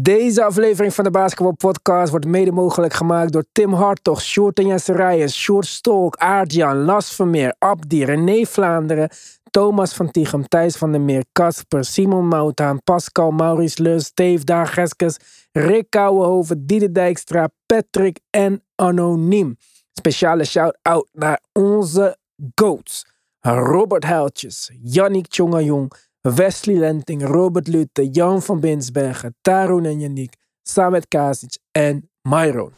Deze aflevering van de Basketball Podcast wordt mede mogelijk gemaakt door Tim Hartog, Sjoerd en Jesse Rijers, Sjoerd Stolk, Aardjan, Las Vermeer, Abdi, René Vlaanderen, Thomas van Tichem, Thijs van der Meer, Casper, Simon Moutaan, Pascal, Maurice Lus, Steve Daageskes, Rick Kouwenhoven, Diede Dijkstra, Patrick en Anoniem. Speciale shout-out naar onze GOATs. Robert Huiltjes, Yannick Tjongajong, Wesley Lenting, Robert Lutte, Jan van Binsbergen, Tarun en Yannick, Samet Kasic en Myron.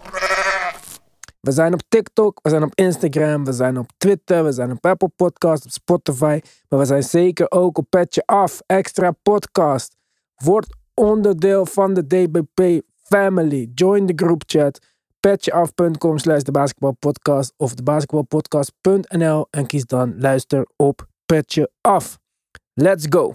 We zijn op TikTok, we zijn op Instagram, we zijn op Twitter, we zijn op Apple Podcast, op Spotify. Maar we zijn zeker ook op Petje Af, extra podcast. Word onderdeel van de DBP family. Join de group chat. Petjeaf.com slash de basketbalpodcast of de basketbalpodcast.nl en kies dan luister op Petje Af. Let's go.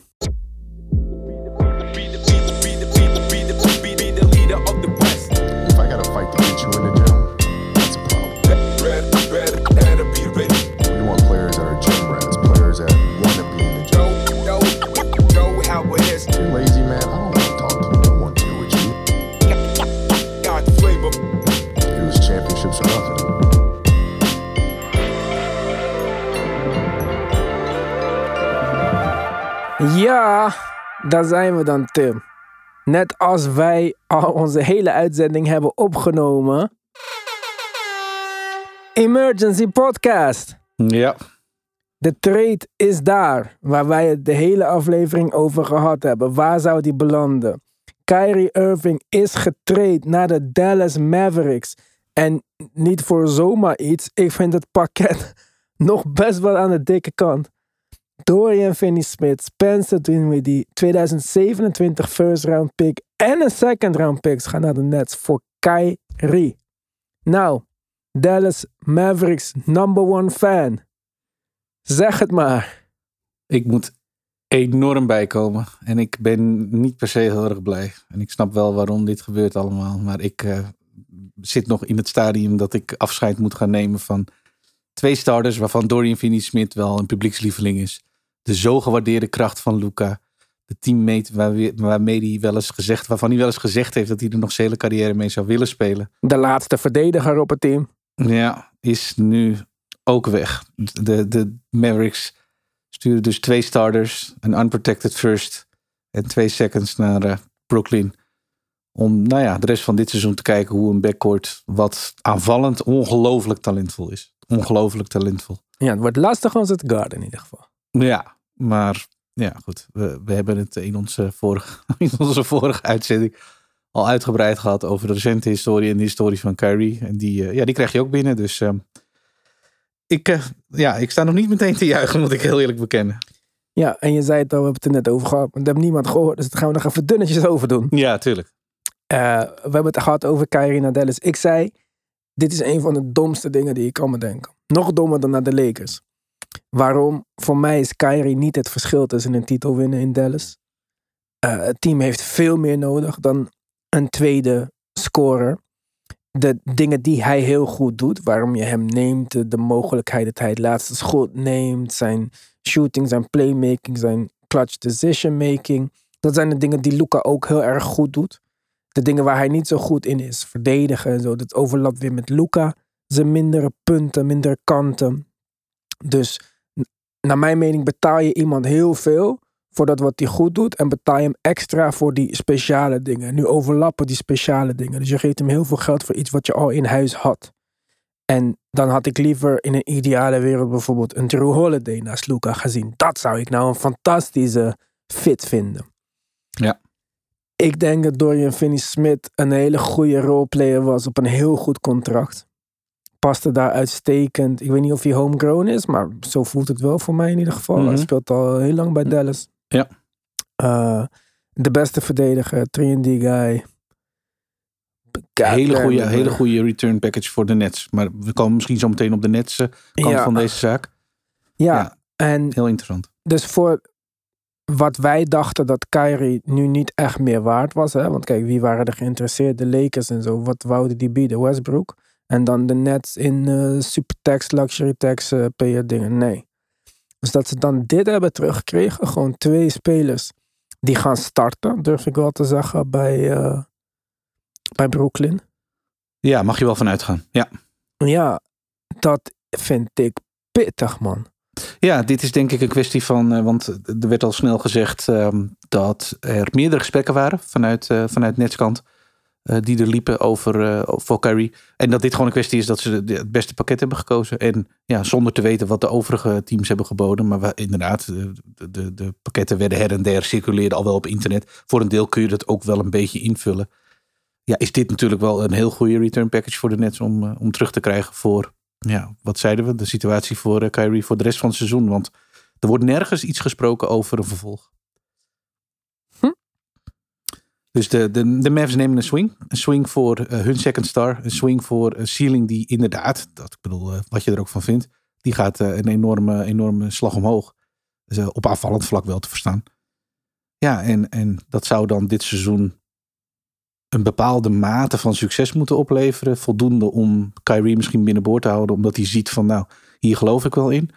Ja, daar zijn we dan, Tim. Net als wij al onze hele uitzending hebben opgenomen. Emergency Podcast. Ja. De trade is daar, waar wij het de hele aflevering over gehad hebben. Waar zou die belanden? Kyrie Irving is getraind naar de Dallas Mavericks. En niet voor zomaar iets. Ik vind het pakket nog best wel aan de dikke kant. Dorian Finney-Smith, Spencer Dinwiddie, 2027 first round pick en een second round pick gaan naar de Nets voor Kyrie. Nou, Dallas Mavericks number one fan. Zeg het maar. Ik moet enorm bijkomen. En ik ben niet per se heel erg blij. En ik snap wel waarom dit gebeurt allemaal. Maar ik eh, zit nog in het stadium dat ik afscheid moet gaan nemen van twee starters. Waarvan Dorian Finney-Smith wel een publiekslieveling is. De zo gewaardeerde kracht van Luca. De teammate waar- waarmee hij wel eens gezegd, waarvan hij wel eens gezegd heeft dat hij er nog zijn hele carrière mee zou willen spelen. De laatste verdediger op het team. Ja, is nu ook weg. De, de Mavericks sturen dus twee starters, een unprotected first en twee seconds naar eh, Brooklyn. Om nou ja, de rest van dit seizoen te kijken hoe een backcourt wat aanvallend ongelooflijk talentvol is. Ongelooflijk talentvol. Ja, het wordt lastig als het guard in ieder geval. Ja, maar ja, goed. We, we hebben het in onze, vorige, in onze vorige uitzending al uitgebreid gehad over de recente historie en de historie van Kyrie. En die, eh, ja, die krijg je ook binnen. Dus ehm, ik, eh, ja, ik sta nog niet meteen te juichen, moet ik heel eerlijk bekennen. Ja, en je zei het al, we hebben het er net over gehad. Maar dat heeft niemand gehoord, dus dat gaan we nog even dunnetjes over doen. Ja, tuurlijk. Eh, we hebben het gehad over Kyrie naar Dallas. Ik zei, dit is een van de domste dingen die je kan bedenken. Nog dommer dan naar de Lakers. Waarom? Voor mij is Kyrie niet het verschil tussen een titel winnen in Dallas. Eh, het team heeft veel meer nodig dan een tweede scorer. De dingen die hij heel goed doet, waarom je hem neemt, de, de mogelijkheid dat hij het laatste schot neemt, zijn shooting, zijn playmaking, zijn clutch decision making. Dat zijn de dingen die Luca ook heel erg goed doet. De dingen waar hij niet zo goed in is, verdedigen en zo, dat overlapt weer met Luca. Zijn mindere punten, mindere kanten. Dus naar mijn mening betaal je iemand heel veel voor dat wat hij goed doet en betaal je hem extra voor die speciale dingen. Nu overlappen die speciale dingen. Dus je geeft hem heel veel geld voor iets wat je al in huis had. En dan had ik liever in een ideale wereld bijvoorbeeld een Drew Holiday naast Luca gezien. Dat zou ik nou een fantastische fit vinden. Ja. Ik denk dat Dorian Finney-Smith een hele goede roleplayer was op een heel goed contract. Paste daar uitstekend. Ik weet niet of hij homegrown is, maar zo voelt het wel voor mij in ieder geval. Hij Mhm. speelt al heel lang bij Dallas. Ja. Eh, de beste verdediger, 3D guy. Hele goede, hele goede return package voor de Nets. Maar we komen misschien zo meteen op de Nets eh, kant Ja. van deze zaak. Ja, Ja. en Heel interessant. dus voor wat wij dachten dat Kyrie nu niet echt meer waard was. Hè? Want kijk, wie waren er geïnteresseerd? De Lakers en zo. Wat wouden die bieden? Westbrook. En dan de Nets in eh supertax, luxury tax, payer dingen. Nee. Dus dat ze dan dit hebben teruggekregen. Gewoon twee spelers die gaan starten, durf ik wel te zeggen, bij, eh, bij Brooklyn. Ja, mag je wel vanuit gaan. Ja. Ja, dat vind ik pittig, man. Ja, dit is denk ik een kwestie van, want er werd al snel gezegd ehm, dat er meerdere gesprekken waren vanuit, eh, vanuit Netskant. Eh, die er liepen over eh, voor Kyrie. En dat dit gewoon een kwestie is dat ze het beste pakket hebben gekozen. En ja, zonder te weten wat de overige teams hebben geboden. Maar inderdaad, de, de, de pakketten werden her en der, circuleerden al wel op internet. Voor een deel kun je dat ook wel een beetje invullen. Ja, is dit natuurlijk wel een heel goede return package voor de Nets om, eh, om terug te krijgen voor ja, wat zeiden we? De situatie voor Kyrie voor de rest van het seizoen. Want er wordt nergens iets gesproken over een vervolg. Dus de, de, de Mavs nemen een swing. Een swing voor eh, hun second star. Een swing voor een ceiling die inderdaad, dat ik bedoel, eh, wat je er ook van vindt, die gaat eh, een enorme, enorme slag omhoog. Dus, op aanvallend vlak wel te verstaan. Ja, en, en dat zou dan dit seizoen een bepaalde mate van succes moeten opleveren. Voldoende om Kyrie misschien binnenboord te houden. Omdat hij ziet van nou, hier geloof ik wel in.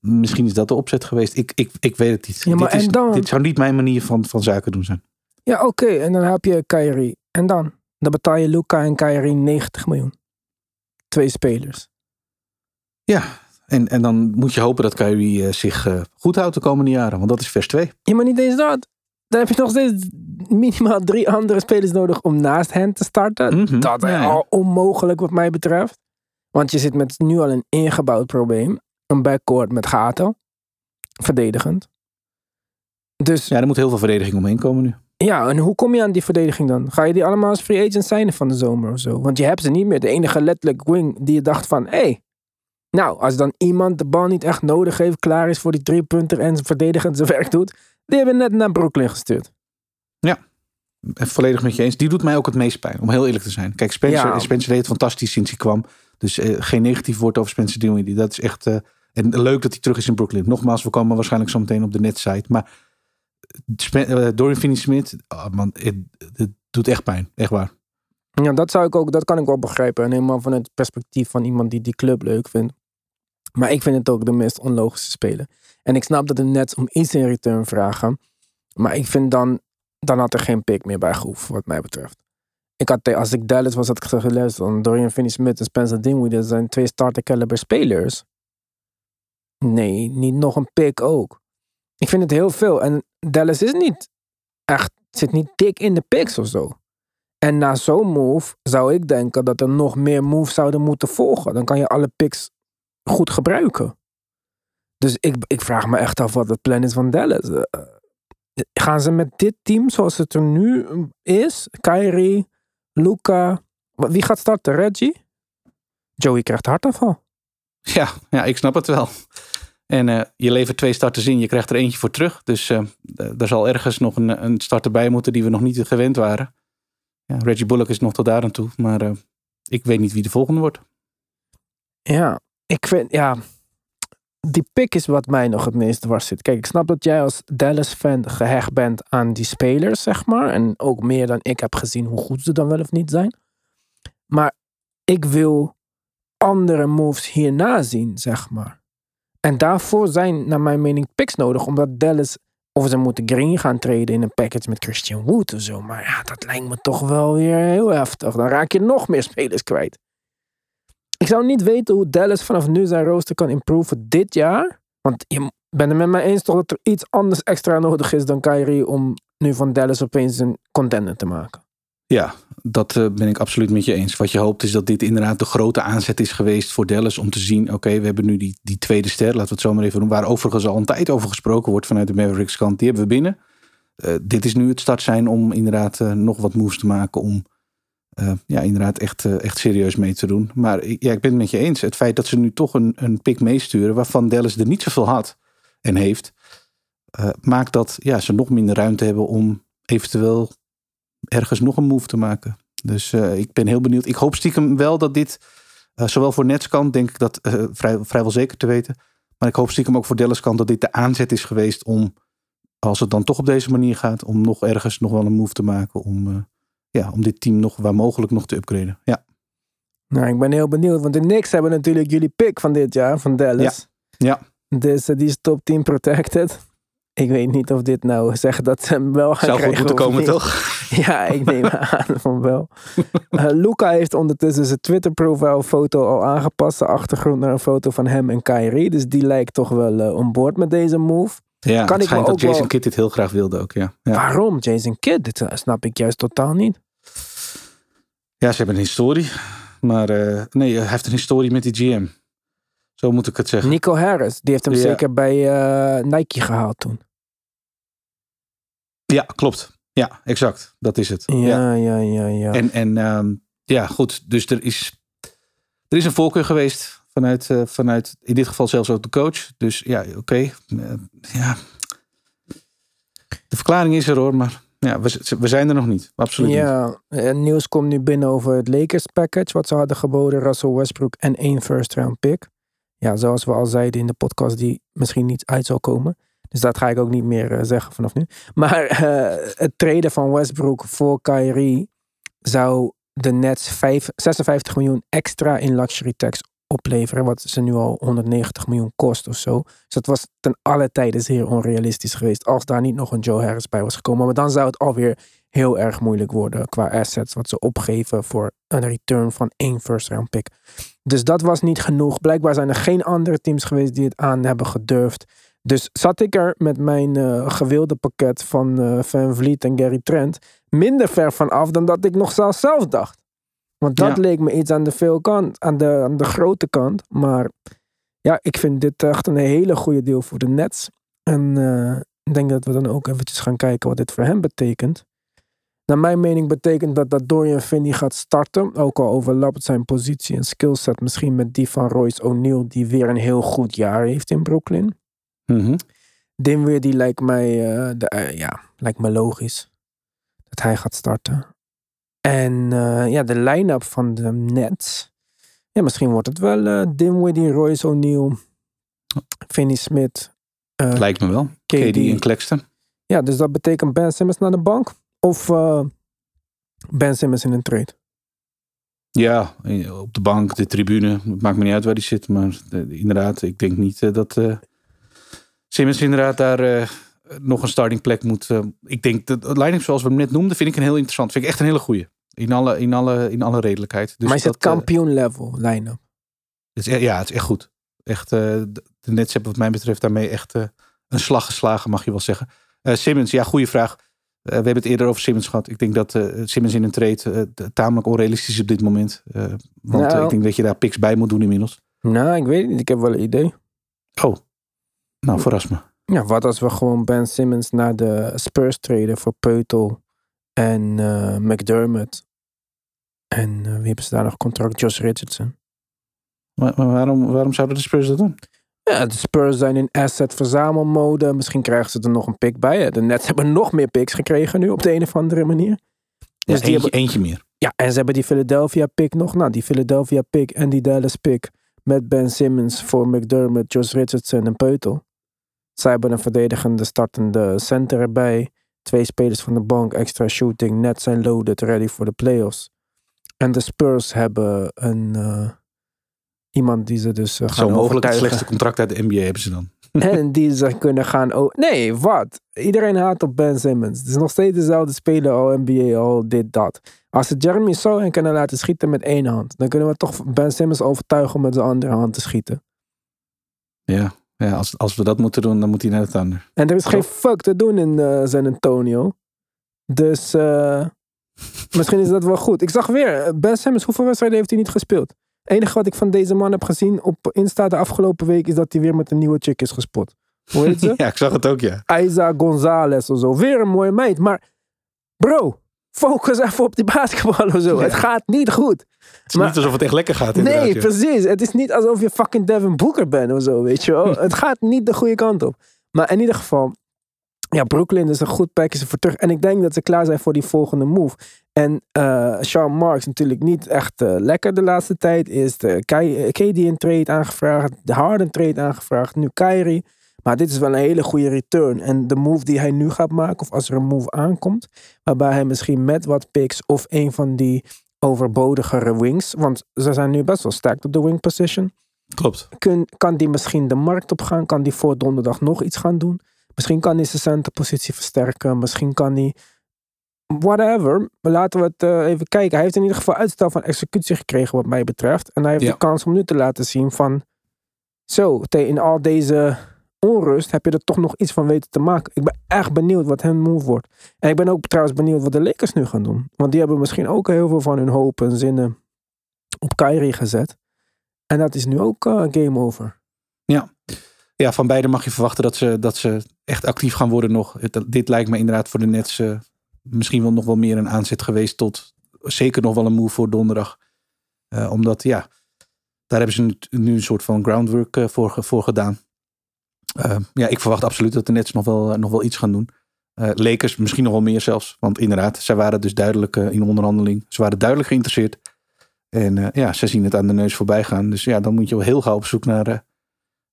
Misschien is dat de opzet geweest. Ik, ik, ik weet het niet. Ja, maar dit, is, dan? dit zou niet mijn manier van, van zaken doen zijn. Ja, oké. En dan heb je Kyrie. En dan? Dan betaal je Luca en Kyrie 90 miljoen. Twee spelers. Ja, en, en dan moet je hopen dat Kyrie eh, zich eh, goed houdt de komende jaren. Want dat is vers 2. Ja, maar niet eens dat. Dan heb je nog steeds minimaal drie andere spelers nodig om naast hen te starten. Mhm. Dat is ja. al onmogelijk wat mij betreft. Want je zit met nu al een ingebouwd probleem. Een backcourt met gaten. Verdedigend. Dus Ja, er moet heel veel verdediging omheen komen nu. Ja, en hoe kom je aan die verdediging dan? Ga je die allemaal als free agent zijn van de zomer of zo? Want je hebt ze niet meer. De enige letterlijk wing die je dacht van... Hé, hey, nou, als dan iemand de bal niet echt nodig heeft... klaar is voor die driepunter en verdedigend zijn werk doet... die hebben we net naar Brooklyn gestuurd. En volledig met je eens. Die doet mij ook het meest pijn, om heel eerlijk te zijn. Kijk, Spencer, Ja. Spencer deed het fantastisch sinds hij kwam. Dus eh, geen negatief woord over Spencer Dinwiddie. Dat is echt... eh, en leuk dat hij terug is in Brooklyn. Nogmaals, we komen waarschijnlijk zo meteen op de netsite. Maar Dorian Finney-Smith, ah, man, het, doet echt pijn. Echt waar. Ja, dat, zou ik ook, dat kan ik wel begrijpen. En helemaal van het perspectief van iemand die die club leuk vindt. Maar ik vind het ook de meest onlogische speler. En ik snap dat de Nets om iets in return vragen. Maar ik vind dan, dan had er geen pick meer bij gehoefd, wat mij betreft. Ik had, te- als ik Dallas was, had ik gezegd, luister, dan Dorian Finney-Smith en Spencer Dinwiddie dat zijn twee starter caliber spelers. Nee, niet nog een pick ook. Ik vind het heel veel. En Dallas is niet echt, zit niet dik in de picks of zo. En na zo'n move zou ik denken dat er nog meer moves zouden moeten volgen. Dan kan je alle picks goed gebruiken. Dus ik, ik vraag me echt af wat het plan is van Dallas. Eh, eh, gaan ze met dit team zoals het er nu is? Kyrie, Luca. Wie gaat starten? Reggie? Joey krijgt hartaanval. Ja, ja, ik snap het wel. En eh, je levert twee starters in, je krijgt er eentje voor terug. Dus eh, d- er zal ergens nog een, een starter bij moeten die we nog niet gewend waren. Ja, Reggie Bullock is nog tot daar aan toe. Maar eh, ik weet niet wie de volgende wordt. Ja, ik vind, ja, die pick is wat mij nog het meest dwars zit. Kijk, ik snap dat jij als Dallas-fan gehecht bent aan die spelers, zeg maar. En ook meer dan ik heb gezien hoe goed ze dan wel of niet zijn. Maar ik wil andere moves hierna zien, zeg maar. En daarvoor zijn, naar mijn mening, picks nodig. Omdat Dallas, of ze moeten Green gaan treden in een package met Christian Wood of zo. Maar ja, dat lijkt me toch wel weer heel heftig. Dan raak je nog meer spelers kwijt. Ik zou niet weten hoe Dallas vanaf nu zijn rooster kan improven dit jaar. Want je bent het met mij eens toch dat er iets anders extra nodig is dan Kyrie om nu van Dallas opeens een contender te maken. Ja, dat eh, ben ik absoluut met je eens. Wat je hoopt is dat dit inderdaad de grote aanzet is geweest voor Dallas om te zien, oké, we hebben nu die, die tweede ster, laten we het zo maar even doen, waar overigens al een tijd over gesproken wordt vanuit de Mavericks kant. Die hebben we binnen. Eh, dit is nu het start zijn om inderdaad eh, nog wat moves te maken om ja, inderdaad echt, echt serieus mee te doen. Maar ja, ik ben het met je eens. Het feit dat ze nu toch een, een pick meesturen waarvan Dallas er niet zoveel had en heeft, maakt dat ja, ze nog minder ruimte hebben om eventueel ergens nog een move te maken. Dus eh, ik ben heel benieuwd. Ik hoop stiekem wel dat dit, eh, zowel voor Nets kant, denk ik dat eh, vrij, vrijwel zeker te weten. Maar ik hoop stiekem ook voor Dallas kant dat dit de aanzet is geweest om, als het dan toch op deze manier gaat, om nog ergens nog wel een move te maken. Om, ja, om dit team nog waar mogelijk nog te upgraden. Ja, Nou, ik ben heel benieuwd, want de Knicks hebben natuurlijk jullie pick van dit jaar, van Dallas. Ja. Dus eh, die is top 10 protected. Ik weet niet of dit nou zegt dat ze hem wel gaan Zou goed krijgen moeten of komen, niet. toch? Ja, ik neem aan van wel. Eh, Luca heeft ondertussen zijn Twitter-profile foto al aangepast. De achtergrond naar een foto van hem en Kyrie. Dus die lijkt toch wel eh on board met deze move. Ja, Kan het ik me schijnt ook dat Jason wel- Kidd dit heel graag wilde ook, ja. ja. Waarom Jason Kidd? Dit eh, snap ik juist totaal niet. Ja, ze hebben een historie. Maar eh, nee, hij heeft een historie met die GM. Zo moet ik het zeggen. Nico Harris, die heeft hem Ja. zeker bij eh, Nike gehaald toen. Ja, klopt. Ja, exact. Dat is het. Ja, ja, ja, ja. En, en ehm, ja, goed. Dus er is, er is een voorkeur geweest vanuit, eh, vanuit, in dit geval zelfs ook de coach. Dus ja, oké. Eh, ja. De verklaring is er hoor, maar ja, we, we zijn er nog niet. Absoluut niet. Ja, en nieuws komt nu binnen over het Lakers package. Wat ze hadden geboden, Russell Westbrook en één first round pick. Ja, zoals we al zeiden in de podcast die misschien niet uit zal komen. Dus dat ga ik ook niet meer eh, zeggen vanaf nu. Maar eh, het treden van Westbrook voor Kyrie zou de Nets vijf- 56 miljoen extra in luxury tax opleveren. Wat ze nu al 190 miljoen kost of zo. Dus dat was ten alle tijde zeer onrealistisch geweest. Als daar niet nog een Joe Harris bij was gekomen. Maar dan zou het alweer heel erg moeilijk worden qua assets. Wat ze opgeven voor een return van één first round pick. Dus dat was niet genoeg. Blijkbaar zijn er geen andere teams geweest die het aan hebben gedurfd. Dus zat ik er met mijn eh, gewilde pakket van eh, Van Vliet en Gary Trent minder ver van af dan dat ik nog zelf, zelf dacht. Want dat Ja. leek me iets aan de veel kant, aan de, aan de grote kant. Maar ja, ik vind dit echt een hele goede deal voor de Nets. En eh, ik denk dat we dan ook eventjes gaan kijken wat dit voor hem betekent. Naar mijn mening betekent dat dat Dorian Finney gaat starten. Ook al overlapt zijn positie en skillset misschien met die van Royce O'Neal. Die weer een heel goed jaar heeft in Brooklyn. Dinwiddie die lijkt mij, eh, de, eh, ja, lijkt me logisch. Dat hij gaat starten. En eh, ja, de line-up van de Nets. Ja, misschien wordt het wel Dinwiddie, Royce O'Neal, Finney Smith, Lijkt me wel. KD. KD en Claxton. Ja, dus dat betekent Ben Simmons naar de bank. Of eh, Ben Simmons in een trade. Ja, eh, op de bank, de tribune. Het maakt me niet uit waar die zit. Maar eh, inderdaad, ik denk niet dat Simmons inderdaad daar nog een startingplek moet. eh, ik denk dat het line-up zoals we hem net noemden, vind ik een heel interessant. Vind ik echt een hele goeie. In alle, in alle, in alle redelijkheid. Dus maar is het dat, kampioen level line-up? is, e- ja, het is echt goed. Echt, de Nets hebben wat mij betreft daarmee echt een slag geslagen, mag je wel zeggen. Simmons, ja, goede vraag. Eh, we hebben het eerder over Simmons gehad. Ik denk dat eh, Simmons in een trade eh, tamelijk onrealistisch is op dit moment. Want Nou. ik denk dat je daar picks bij moet doen inmiddels. Nou, ik weet niet. Ik heb wel een idee. Oh, nou verras me. Ja, wat als we gewoon Ben Simmons naar de Spurs traden voor Peutel en McDermott. En wie hebben ze daar nog contract? Josh Richardson. Maar, maar waarom, waarom zouden de Spurs dat doen? Ja, de Spurs zijn in asset verzamelmode. Misschien krijgen ze er nog een pick bij. De Nets hebben nog meer picks gekregen nu op de een of andere manier. Ja, Dus die eentje, hebben, eentje meer. ja, en ze hebben die Philadelphia pick nog. Nou, die Philadelphia pick en die Dallas pick met Ben Simmons voor McDermott, Josh Richardson en Peutel. Zij hebben een verdedigende startende center erbij. Twee spelers van de bank, extra shooting. Net zijn loaded, ready voor de playoffs. En de Spurs hebben een, eh, iemand die ze dus eh, gaan Zo mogelijk het slechtste contract uit de NBA hebben ze dan. En die ze kunnen gaan. nee, wat? Iedereen haat op Ben Simmons. Het is nog steeds dezelfde speler, al NBA, al dit, dat. Als ze Jeremy Sohan kunnen laten schieten met één hand, dan kunnen we toch Ben Simmons overtuigen om met zijn andere hand te schieten. Ja, ja als, als we dat moeten doen, dan moet hij naar het ander. En er is geen fuck te doen in eh, San Antonio. Dus eh, misschien is dat wel goed. Ik zag weer, Ben Simmons, hoeveel wedstrijden heeft hij niet gespeeld? Het enige wat ik van deze man heb gezien op Insta de afgelopen week is dat hij weer met een nieuwe chick is gespot. Hoe heet ze? Ja, ik zag het ook, ja. Isa Gonzalez of zo. Weer een mooie meid. Maar bro, focus even op die basketbal of zo. Ja. Het gaat niet goed. Het is Maar- niet alsof het echt lekker gaat. Nee, precies. Het is niet alsof je fucking Devin Booker bent of zo, weet je wel. het gaat niet de goede kant op. Maar in ieder geval, ja, Brooklyn is een goed package voor terug. En ik denk dat ze klaar zijn voor die volgende move. En Sean Marks natuurlijk niet echt eh, lekker de laatste tijd. Is de KD een trade aangevraagd, de Harden trade aangevraagd, nu Kyrie. Maar dit is wel een hele goede return. En de move die hij nu gaat maken, of als er een move aankomt, waarbij hij misschien met wat picks of een van die overbodigere wings, want ze zijn nu best wel stacked op de wing position, Klopt. kun, kan die misschien de markt op gaan, kan die voor donderdag nog iets gaan doen. Misschien kan hij zijn centerpositie versterken. Misschien kan hij. Whatever. Maar laten we het eh, even kijken. Hij heeft in ieder geval uitstel van executie gekregen, wat mij betreft. En hij heeft Ja. de kans om nu te laten zien van. Zo, in al deze onrust heb je er toch nog iets van weten te maken. Ik ben echt benieuwd wat hun move wordt. En ik ben ook trouwens benieuwd wat de Lakers nu gaan doen. Want die hebben misschien ook heel veel van hun hoop en zinnen op Kyrie gezet. En dat is nu ook eh, game over. Ja, van beide mag je verwachten dat ze, dat ze echt actief gaan worden nog. Dit lijkt me inderdaad voor de Nets eh, misschien wel nog wel meer een aanzet geweest tot zeker nog wel een move voor donderdag. Eh, omdat ja, daar hebben ze nu, een soort van groundwork eh, voor, voor gedaan. Ja, ik verwacht absoluut dat de Nets nog wel, nog wel iets gaan doen. Lakers misschien nog wel meer zelfs. Want inderdaad, zij waren dus duidelijk in onderhandeling. Ze waren duidelijk geïnteresseerd. En ja, ze zien het aan de neus voorbij gaan. Dus ja, dan moet je wel heel gauw op zoek naar,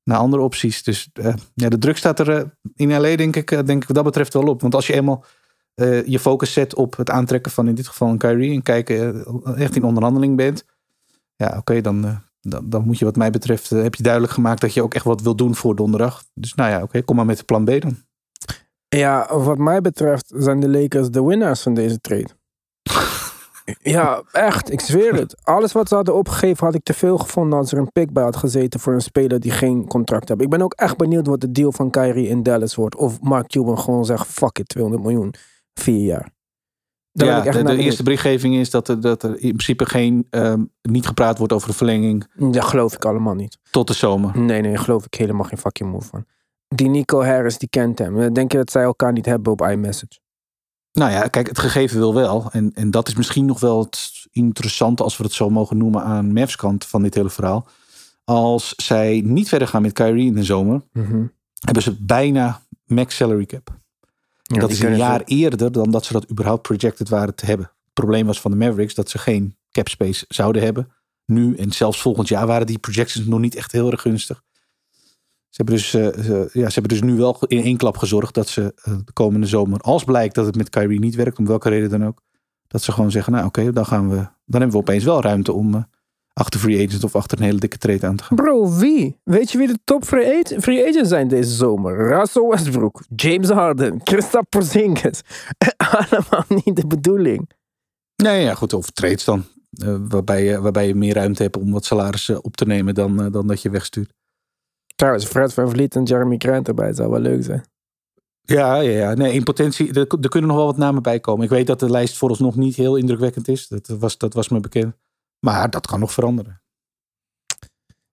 naar andere opties. Dus eh, ja, de druk staat er eh, in LA denk ik, eh, denk ik wat dat betreft wel op. Want als je eenmaal je focus zet op het aantrekken van in dit geval een Kyrie en kijken echt in onderhandeling bent. Ja, oké, dan, dan, dan moet je wat mij betreft, heb je duidelijk gemaakt dat je ook echt wat wil doen voor donderdag. Dus nou ja, oké, kom maar met plan B dan. Ja, wat mij betreft zijn de Lakers de winnaars van deze trade. Ja, echt. Ik zweer het. Alles wat ze hadden opgegeven had ik te veel gevonden als er een pick bij had gezeten voor een speler die geen contract heeft. Ik ben ook echt benieuwd wat de deal van Kyrie in Dallas wordt. Of Mark Cuban gewoon zegt, fuck it, 200 miljoen. Vier jaar. Ja, de, eerste berichtgeving is dat er, dat er in principe geen, ehm, niet gepraat wordt over de verlenging Dat geloof ik allemaal niet. tot de zomer. Nee, nee, daar geloof ik helemaal geen fucking move van. Die Nico Harris, die kent hem. Denk je dat zij elkaar niet hebben op iMessage? Nou ja, kijk, het gegeven wil wel. En, en dat is misschien nog wel het interessante, als we het zo mogen noemen, aan Mavs kant van dit hele verhaal. Als zij niet verder gaan met Kyrie in de zomer, Mhm. hebben ze bijna max salary cap. Ja, dat is een jaar eerder dan dat ze dat überhaupt projected waren te hebben. Het probleem was van de Mavericks dat ze geen cap space zouden hebben. Nu en zelfs volgend jaar waren die projections nog niet echt heel erg gunstig. Ze hebben dus, eh, ze- ja, ze hebben dus nu wel in één klap gezorgd dat ze eh, de komende zomer, als blijkt dat het met Kyrie niet werkt, om welke reden dan ook, dat ze gewoon zeggen, nou oké, dan gaan we, dan hebben we opeens wel ruimte om eh, achter free agent of achter een hele dikke trade aan te gaan. Bro, wie? Weet je wie de top free, agent, free agents zijn deze zomer? Russell Westbrook, James Harden, Kristaps Porzingis. Allemaal niet de bedoeling. Nee, ja, goed, of trades dan. waarbij, je, waarbij je meer ruimte hebt om wat salarissen op te nemen dan, dan dat je wegstuurt. Trouwens, Fred Van Vliet en Jeremy Grant erbij zou wel leuk zijn. Ja, ja, ja. Nee, in potentie, er, er kunnen nog wel wat namen bij komen. Ik weet dat de lijst vooralsnog niet heel indrukwekkend is. Dat was, dat was me bekend. Maar dat kan nog veranderen.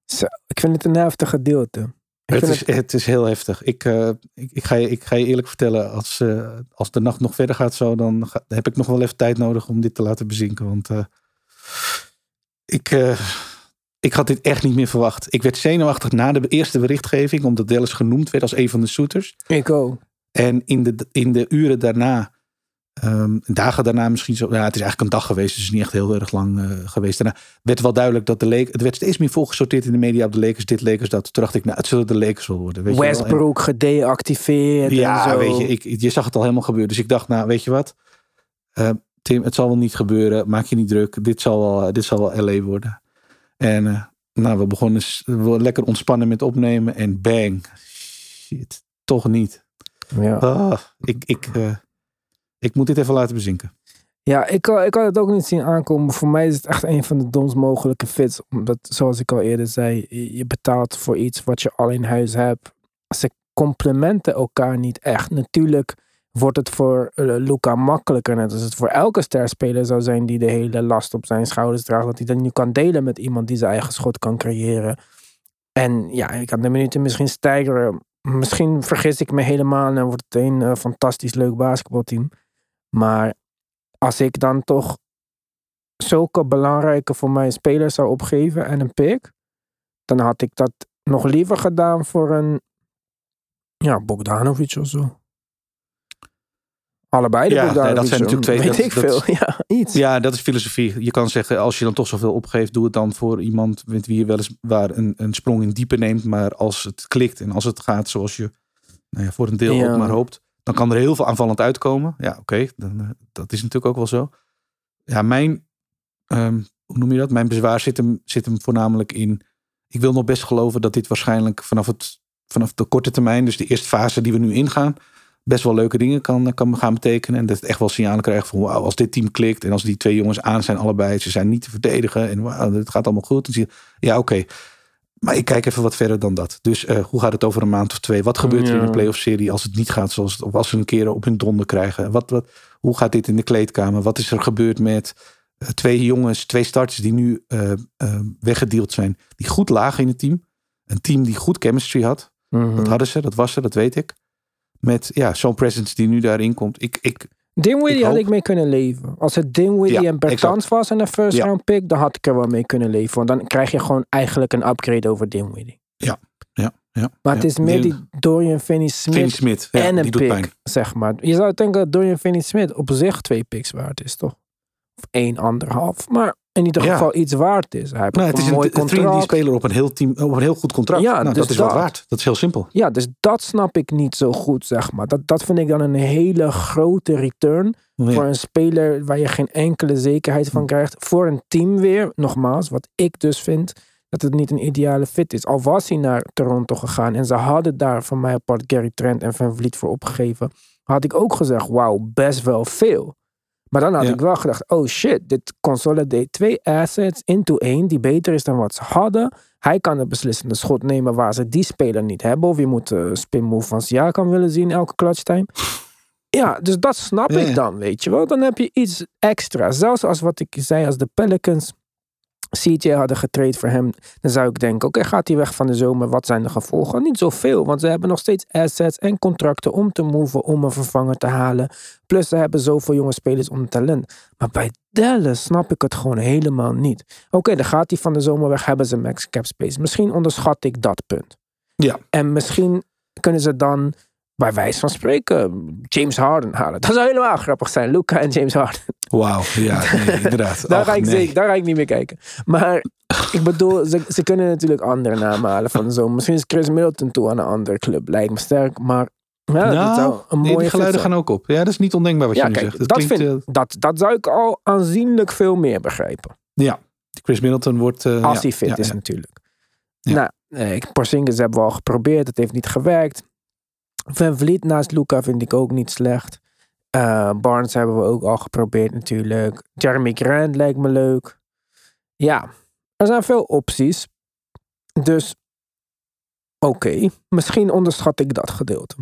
Zo, ik vind het een heftig gedeelte. Het is, het is heel heftig. Ik, eh, ik, ik, ga je, ik ga je eerlijk vertellen, als, eh, als de nacht nog verder gaat zo, dan ga- heb ik nog wel even tijd nodig om dit te laten bezinken. Want eh, ik, ik had dit echt niet meer verwacht. Ik werd zenuwachtig na de eerste berichtgeving, omdat Dallas genoemd werd als een van de shooters. Ik ook. En in de, in de uren daarna, ehm, dagen daarna misschien zo, ja, het is eigenlijk een dag geweest, dus het is niet echt heel erg lang eh, geweest. Daarna werd wel duidelijk dat de Lakers, het werd steeds meer volgesorteerd in de media op de Lakers, dit Lakers, dat. Toen dacht ik, nou, het zullen de Lakers wel worden. Weet. En- Westbrook gedeactiveerd en ja, zo. weet je, ik, je zag het al helemaal gebeuren. Dus ik dacht, nou, weet je wat? Eh, Tim, het zal wel niet gebeuren. Maak je niet druk. Dit zal wel, dit zal wel LA worden. En eh, nou, we begonnen we lekker ontspannen met opnemen. En bang. Shit, toch niet. Ja. Ah, ik, ik, eh, ik moet dit even laten bezinken. Ja, ik, had- ik had het ook niet zien aankomen. Voor mij is het echt een van de domst mogelijke fits. Omdat, zoals ik al eerder zei, je je betaalt voor iets wat je al in huis hebt. Ze complementen elkaar niet echt. Natuurlijk wordt het voor eh, Luca makkelijker. Net als het voor elke sterspeler zou zijn die de hele last op zijn schouders draagt. Dat hij dat nu kan delen met iemand die zijn eigen schot kan creëren. En ja, ik kan de minuten misschien stijgeren. Misschien vergis ik me helemaal en wordt het een eh, fantastisch leuk basketbalteam. Maar als ik dan toch zulke belangrijke voor mij spelers zou opgeven en een pick, dan had ik dat nog liever gedaan voor een ja, Bogdanovic of zo. Allebei de Ja, nee, dat zijn natuurlijk twee- Weet dat- ik dat- veel. Ja, iets. Ja, dat is filosofie. Je kan zeggen, als je dan toch zoveel opgeeft, doe het dan voor iemand met wie je weliswaar een, een sprong in diepe neemt. Maar als het klikt en als het gaat zoals je nou ja, voor een deel Ja. ook maar hoopt, dan kan er heel veel aanvallend uitkomen. Ja, oké, eh, dat is natuurlijk ook wel zo. Ja, mijn, ehm, hoe noem je dat? Mijn bezwaar zit hem, zit hem voornamelijk in. Ik wil nog best geloven dat dit waarschijnlijk vanaf het vanaf de korte termijn, dus de eerste fase die we nu ingaan, best wel leuke dingen kan, kan gaan betekenen. En dat het echt wel signalen krijgt van wauw, als dit team klikt en als die twee jongens aan zijn allebei, ze zijn niet te verdedigen en wauw, het gaat allemaal goed. Dan zie je, ja oké. Maar ik kijk even wat verder dan dat. Dus eh, hoe gaat het over een maand of twee? Wat gebeurt er in de playoff serie als het niet gaat zoals het, of als ze een keer op hun donder krijgen? Wat, wat, hoe gaat dit in de kleedkamer? Wat is er gebeurd met eh, twee jongens, twee starters die nu eh, weggedeeld zijn, die goed lagen in het team? Een team die goed chemistry had. Mhm. Dat hadden ze, dat was er, dat weet ik. Met ja, zo'n presence die nu daarin komt. Ik, ik, Dinwiddie Ik had ik mee kunnen leven. Als het Dinwiddie Ja, en Bertans was en een first Ja. round pick, dan had ik er wel mee kunnen leven. Want dan krijg je gewoon eigenlijk een upgrade over Dinwiddie. ja, ja. Maar het ja. is meer die Dorian Finney-Smith Finney Smith, ja, en een pick, pijn. zeg maar. Je zou denken dat Dorian Finney-Smith op zich twee picks waard is, toch? Of één, anderhalf. Maar in ieder Ja. geval iets waard is. Hij heeft Nou, het is een mooi een 3D contract. speler op een heel, team, op een heel goed contract. Ja, nou, dus dat is dat. waard. Dat is heel simpel. Ja, dus dat snap ik niet zo goed, zeg maar. Dat, dat vind ik dan een hele grote return voor een speler waar je geen enkele zekerheid van krijgt. Voor een team weer, nogmaals, wat ik dus vind dat het niet een ideale fit is. Al was hij naar Toronto gegaan en ze hadden daar van mij apart Gary Trent en Van Vliet voor opgegeven, had ik ook gezegd, wauw, best wel veel. Maar dan had Ja. ik wel gedacht, oh shit, dit consolidate twee assets into één die beter is dan wat ze hadden. Hij kan de beslissende schot nemen waar ze die speler niet hebben. Of je moet een spin move van Siakam willen zien elke clutch time. Ja, dus dat snap Ja, ja. ik dan, weet je wel. Dan heb je iets extra. Zelfs als wat ik zei, als de Pelicans CJ hadden getraind voor hem, dan zou ik denken, oké, gaat hij weg van de zomer? Wat zijn de gevolgen? Niet zoveel, want ze hebben nog steeds assets en contracten om te moven, om een vervanger te halen. Plus ze hebben zoveel jonge spelers onder talent. Maar bij Dallas snap ik het gewoon helemaal niet. Oké, dan gaat hij van de zomer weg, hebben ze max cap space. Misschien onderschat ik dat punt. Ja. En misschien kunnen ze dan bij wijze van spreken James Harden halen. Dat zou helemaal grappig zijn. Luca en James Harden. Wauw, ja, nee, inderdaad. Daar, Och, ga ik nee. zeker, daar ga ik niet meer kijken. Maar ik bedoel, ze, ze kunnen natuurlijk andere namen halen van zomer. Misschien is Chris Middleton toe aan een andere club. Lijkt me sterk, maar ja, dat zou Nou, een nee, mooie die geluiden gaan ook op. Ja, dat is niet ondenkbaar wat Ja, je nu zegt. Dat, klinkt, vind, eh, dat, dat zou ik al aanzienlijk veel meer begrijpen. ja, Chris Middleton wordt... eh, Als ja, hij fit ja, is natuurlijk. Nou, eh, Porzingis hebben we al geprobeerd. Het heeft niet gewerkt. Van Vliet naast Luca vind ik ook niet slecht. Eh, Barnes hebben we ook al geprobeerd natuurlijk. Jeremy Grant lijkt me leuk. Ja, er zijn veel opties. Dus, oké. Misschien onderschat ik dat gedeelte.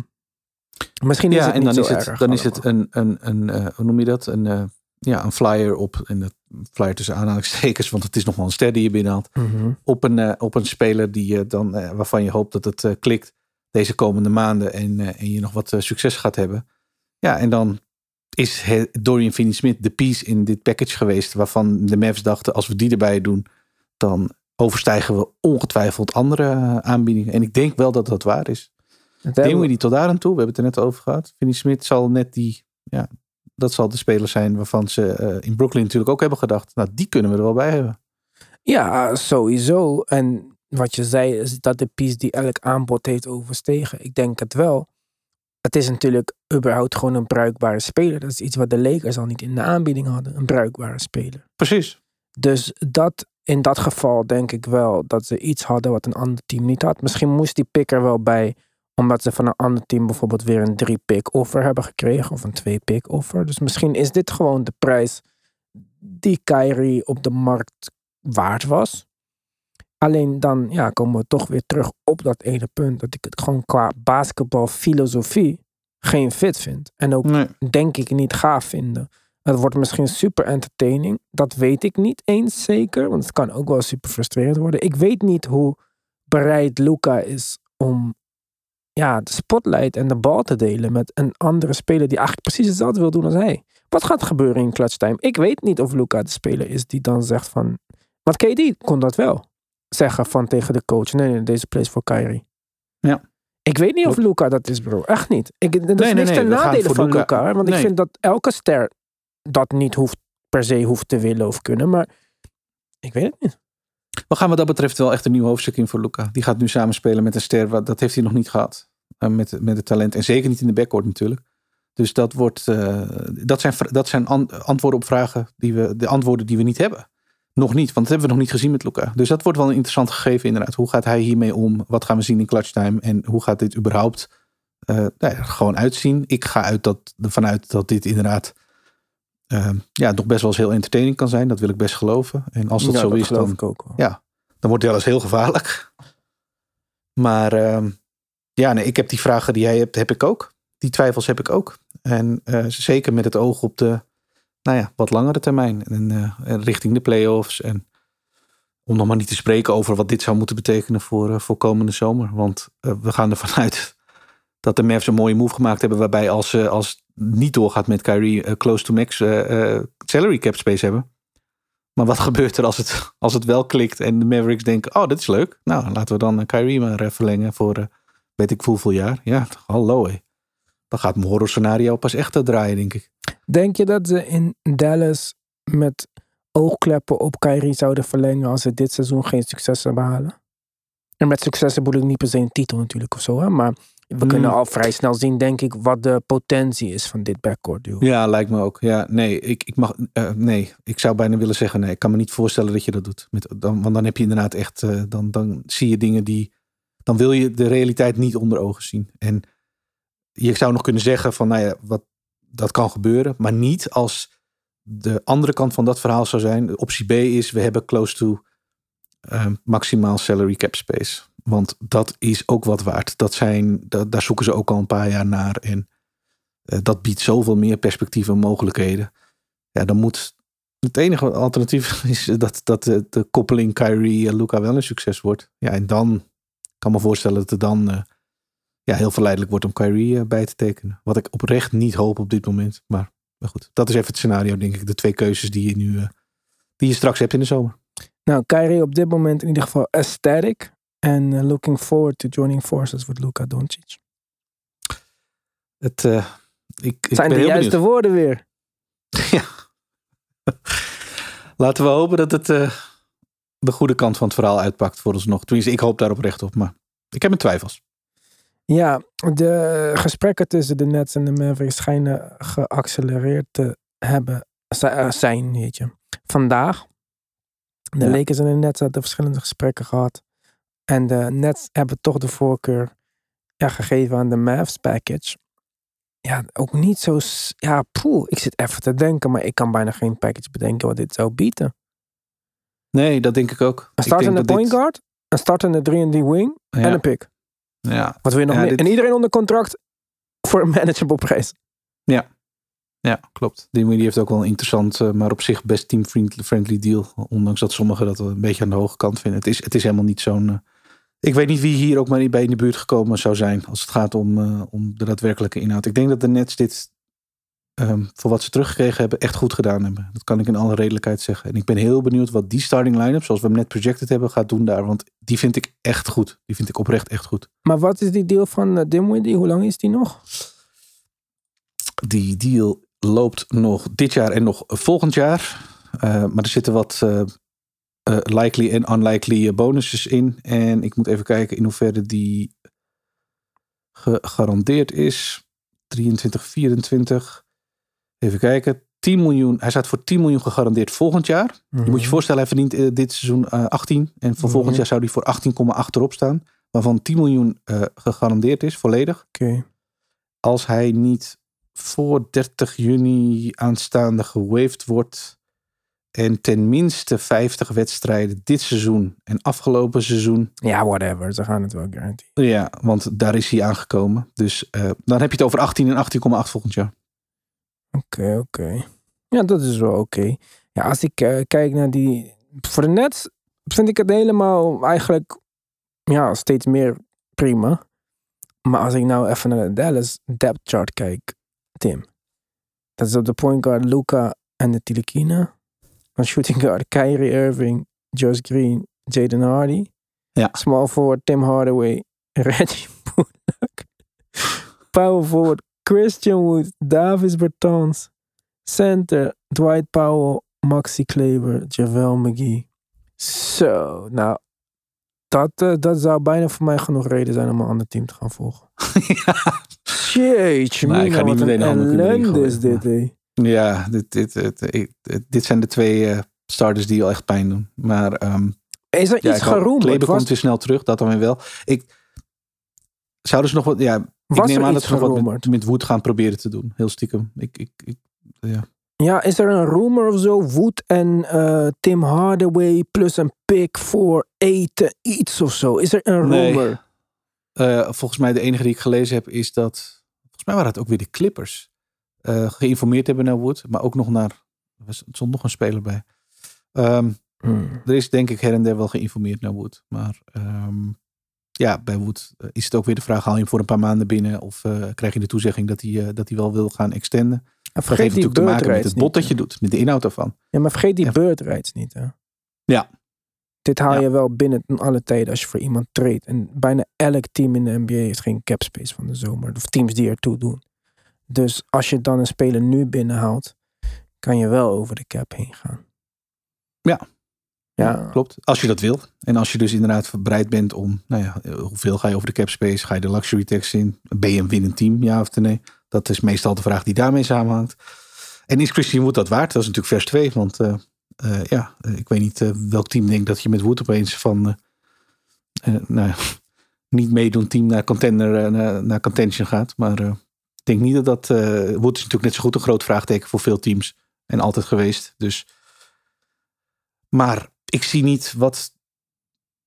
Misschien is Ja, het en niet dan zo is het, erg dan is het een, een, een eh, hoe noem je dat? Een, eh, ja, een flyer op, en de flyer tussen aanhalingstekens, want het is nog wel een ster die je binnenhaalt. Mhm. Op een, op een speler die je dan, waarvan je hoopt dat het klikt deze komende maanden en, eh, en je nog wat eh, succes gaat hebben. Ja, en dan is Dorian Finney-Smith de piece in dit package geweest waarvan de Mavs dachten, als we die erbij doen, dan overstijgen we ongetwijfeld andere eh, aanbiedingen. En ik denk wel dat dat waar is. Hebben we- tot daar aan toe. We hebben het er net over gehad. Finney-Smith zal net die, ja, dat zal de speler zijn waarvan ze in Brooklyn natuurlijk ook hebben gedacht. Nou, die kunnen we er wel bij hebben. Ja, sowieso. En wat je zei, is dat de piece die elk aanbod heeft overstegen. Ik denk het wel. Het is natuurlijk überhaupt gewoon een bruikbare speler. Dat is iets wat de Lakers al niet in de aanbieding hadden. Een bruikbare speler. Precies. Dus dat, in dat geval denk ik wel dat ze iets hadden wat een ander team niet had. Misschien moest die pick er wel bij, omdat ze van een ander team bijvoorbeeld weer een drie pick offer hebben gekregen. Of een twee pick offer. Dus misschien is dit gewoon de prijs die Kyrie op de markt waard was. Alleen dan ja, komen we toch weer terug op dat ene punt. Dat ik het gewoon qua basketbalfilosofie geen fit vind. En ook Nee. denk ik niet gaaf vinden. Het wordt misschien super entertaining. Dat weet ik niet eens zeker. Want het kan ook wel super frustrerend worden. Ik weet niet hoe bereid Luca is om ja, de spotlight en de bal te delen met een andere speler die eigenlijk precies hetzelfde wil doen als hij. Wat gaat er gebeuren in clutch time? Ik weet niet of Luca de speler is die dan zegt van... Want KD kon dat wel. Zeggen van tegen de coach. Nee, nee, deze play is voor Kyrie. Ja. Ik weet niet of Luca dat is, bro. Echt niet. Ik, dat is nee, niks nee, ten nadele van. Luca. Want ik vind dat elke ster dat niet hoeft, per se hoeft te willen of kunnen. Maar ik weet het niet. We gaan wat dat betreft wel echt een nieuw hoofdstuk in voor Luca. Die gaat nu samenspelen met een ster. wat- Dat heeft hij nog niet gehad. Eh, met, met het talent. En zeker niet in de backcourt natuurlijk. Dus dat, wordt, eh, dat zijn, dat zijn an- antwoorden op vragen die we, de antwoorden die we niet hebben. Nog niet, want dat hebben we nog niet gezien met Luca. Dus dat wordt wel een interessant gegeven inderdaad. Hoe gaat hij hiermee om? Wat gaan we zien in clutch time? En hoe gaat dit überhaupt nou ja, gewoon uitzien? Ik ga uit dat, ervan uit dat dit inderdaad eh, ja, nog best wel eens heel entertaining kan zijn. Dat wil ik best geloven. En als dat Ja, zo is, dan, ook ja, dan wordt het wel eens heel gevaarlijk. Maar ehm, ja, nee, ik heb die vragen die jij hebt, heb ik ook. Die twijfels heb ik ook. En eh, zeker met het oog op de, nou ja, wat langere termijn. En eh, richting de play-offs. En om nog maar niet te spreken over wat dit zou moeten betekenen voor, eh, voor komende zomer. Want eh, we gaan ervan uit dat de Mavs een mooie move gemaakt hebben. Waarbij als als niet doorgaat met Kyrie close to max salary cap space hebben. Maar wat gebeurt er als het, als het wel klikt en de Mavericks denken, oh, dit is leuk. Nou, laten we dan Kyrie maar verlengen voor weet ik hoeveel jaar. Ja, hallo. Dan gaat mijn horror scenario pas echt draaien, denk ik. Denk je dat ze in Dallas met oogkleppen op Kyrie zouden verlengen als ze dit seizoen geen successen behalen? En met successen bedoel ik niet per se een titel natuurlijk of zo, hè? maar we kunnen Hmm. al vrij snel zien, denk ik, wat de potentie is van dit backcourt duo. Ja, lijkt me ook. Ja, nee, ik, ik mag, eh, nee, ik zou bijna willen zeggen, nee, ik kan me niet voorstellen dat je dat doet. Met, dan, want dan heb je inderdaad echt, eh, dan, dan zie je dingen die, dan wil je de realiteit niet onder ogen zien. En je zou nog kunnen zeggen van, nou ja, wat, dat kan gebeuren, maar niet als de andere kant van dat verhaal zou zijn. Optie B is, we hebben close to eh, maximaal salary cap space. Want dat is ook wat waard. Dat zijn, da- daar zoeken ze ook al een paar jaar naar. En eh, dat biedt zoveel meer perspectieven en mogelijkheden. Ja, dan moet. Het enige alternatief is dat, dat de, koppeling Kyrie en Luca wel een succes wordt. Ja, en dan kan me voorstellen dat het dan eh, ja, heel verleidelijk wordt om Kyrie eh, bij te tekenen. Wat ik oprecht niet hoop op dit moment. Maar, maar goed, dat is even het scenario, denk ik. De twee keuzes die je nu eh, die je straks hebt in de zomer. Nou, Kyrie op dit moment in ieder geval aesthetic. En eh, looking forward to joining forces with Luka Doncic. Het, ik, ik Zijn ben de juiste benieuwd. woorden weer. Ja. Laten we hopen dat het de goede kant van het verhaal uitpakt voor ons nog. Tenminste, ik hoop daar oprecht op, maar ik heb mijn twijfels. Ja, de gesprekken tussen de Nets en de Mavericks schijnen geaccelereerd te hebben eh, zijn, weet je. Vandaag, de Ja. Lakers en de Nets hadden verschillende gesprekken gehad. En de Nets hebben toch de voorkeur ja, gegeven aan de Mavs package. Ja, ook niet zo... Ja, poeh, ik zit even te denken, maar ik kan bijna geen package bedenken wat dit zou bieden. Nee, dat denk ik ook. Een startende denk dat point dit- guard, een startende 3 wing Ja, en een pick. Ja, Wat wil je nog Ja, meer? dit- En iedereen onder contract voor een manageable prijs. ja, klopt. Die die heeft ook wel een interessant, eh, maar op zich best team-friendly deal. Ondanks dat sommigen dat wel een beetje aan de hoge kant vinden. Het is, het is helemaal niet zo'n... eh, ik weet niet wie hier ook maar bij in de buurt gekomen zou zijn. Als het gaat om, eh, om de daadwerkelijke inhoud. Ik denk dat de Nets dit ehm, voor wat ze teruggekregen hebben echt goed gedaan hebben. Dat kan ik in alle redelijkheid zeggen. En ik ben heel benieuwd wat die starting line-up, zoals we hem net projected hebben, gaat doen daar. Want die vind ik echt goed. Die vind ik oprecht echt goed. Maar wat is die deal van uh, Dimwitty? Hoe lang is die nog? Die deal loopt nog dit jaar en nog volgend jaar. Eh, maar er zitten wat eh, likely en unlikely bonuses in. En ik moet even kijken in hoeverre die gegarandeerd is. 23, 24. Even kijken. 10 miljoen. Hij staat voor 10 miljoen gegarandeerd volgend jaar. Je moet je voorstellen, hij verdient eh, dit seizoen eh, 18. En voor volgend Mhm. jaar zou hij voor 18,8 erop staan. Waarvan 10 miljoen eh, gegarandeerd is, volledig. Oké. Als hij niet voor 30 juni aanstaande gewaved wordt. En tenminste 50 wedstrijden dit seizoen en afgelopen seizoen. Ja, whatever. Ze gaan het wel guarantee. Ja, want daar is hij aangekomen. Dus eh, dan heb je het over 18 en 18,8 volgend jaar. Oké, oké. Ja, dat is wel oké. Ja, als ik eh, kijk naar die... Voor de Nets vind ik het helemaal eigenlijk... Ja, steeds meer prima. Maar als ik nou even naar de Dallas depth chart kijk, Tim. Dat is op de point guard Luca en de Tilikina. Dan shooting guard Kyrie Irving, Josh Green, Jaden Hardy. Ja. Small forward Tim Hardaway, Reggie Bullock. Power forward Christian Wood, Davis Bertans. Center Dwight Powell, Maxi Kleber, Javel McGee. Zo, nou, dat, eh, dat zou bijna voor mij genoeg reden zijn om een ander team te gaan volgen. Jeetje, Nou, ik ga niet meteen een ellende is dit, hé. Ja, dit, dit, dit, dit, zijn de twee, eh, starters die al echt pijn doen. Maar ehm, Is er ja, iets geroemd? Kleber Was, komt weer snel terug, dat dan weer wel. Ik, zouden ze nog wat... Ja, ik was neem er aan dat ze wat met, Wood gaan proberen te doen. Heel stiekem. Ik, ik, ik, ja. Ja, is er een rumor of zo? Wood en eh, Tim Hardaway plus een pick voor eten, iets of zo. Is er een Nee. rumor? Eh, volgens mij de enige die ik gelezen heb is dat... Volgens mij waren het ook weer de Clippers. eh, geïnformeerd hebben naar Wood. Maar ook nog naar... Er er stond nog een speler bij. Ehm, Hmm. er is denk ik her en der wel geïnformeerd naar Wood. Maar ehm, ja, bij Wood eh, is het ook weer de vraag... haal je hem voor een paar maanden binnen... of eh, krijg je de toezegging dat hij, eh, dat hij wel wil gaan extenden? En Dat vergeet heeft natuurlijk te maken met het bot dat je doet. Met de inhoud daarvan. Ja, maar vergeet die Ja. bird rights niet. Hè? Ja. Dit haal Ja. je wel binnen in alle tijden als je voor iemand treedt. En bijna elk team in de NBA heeft geen cap space van de zomer. Of teams die ertoe doen. Dus als je dan een speler nu binnenhaalt, kan je wel over de cap heen gaan. Ja. Ja, Klopt. Als je dat wil. En als je dus inderdaad bereid bent om, nou ja, eh, hoeveel ga je over de cap space? Ga je de luxury tax in? Ben je een winnend team? Ja of nee? Dat is meestal de vraag die daarmee samenhangt. En is Christian Wood dat waard? Dat is natuurlijk vers 2. Want eh, eh, ja, eh, ik weet niet eh, welk team denkt dat je met Wood opeens van, eh, eh, nou ja, niet meedoen team naar contender, eh, naar, naar contention gaat. Maar eh, ik denk niet dat dat, eh Wood is natuurlijk net zo goed een groot vraagteken voor veel teams. En altijd geweest. Dus maar ik zie niet wat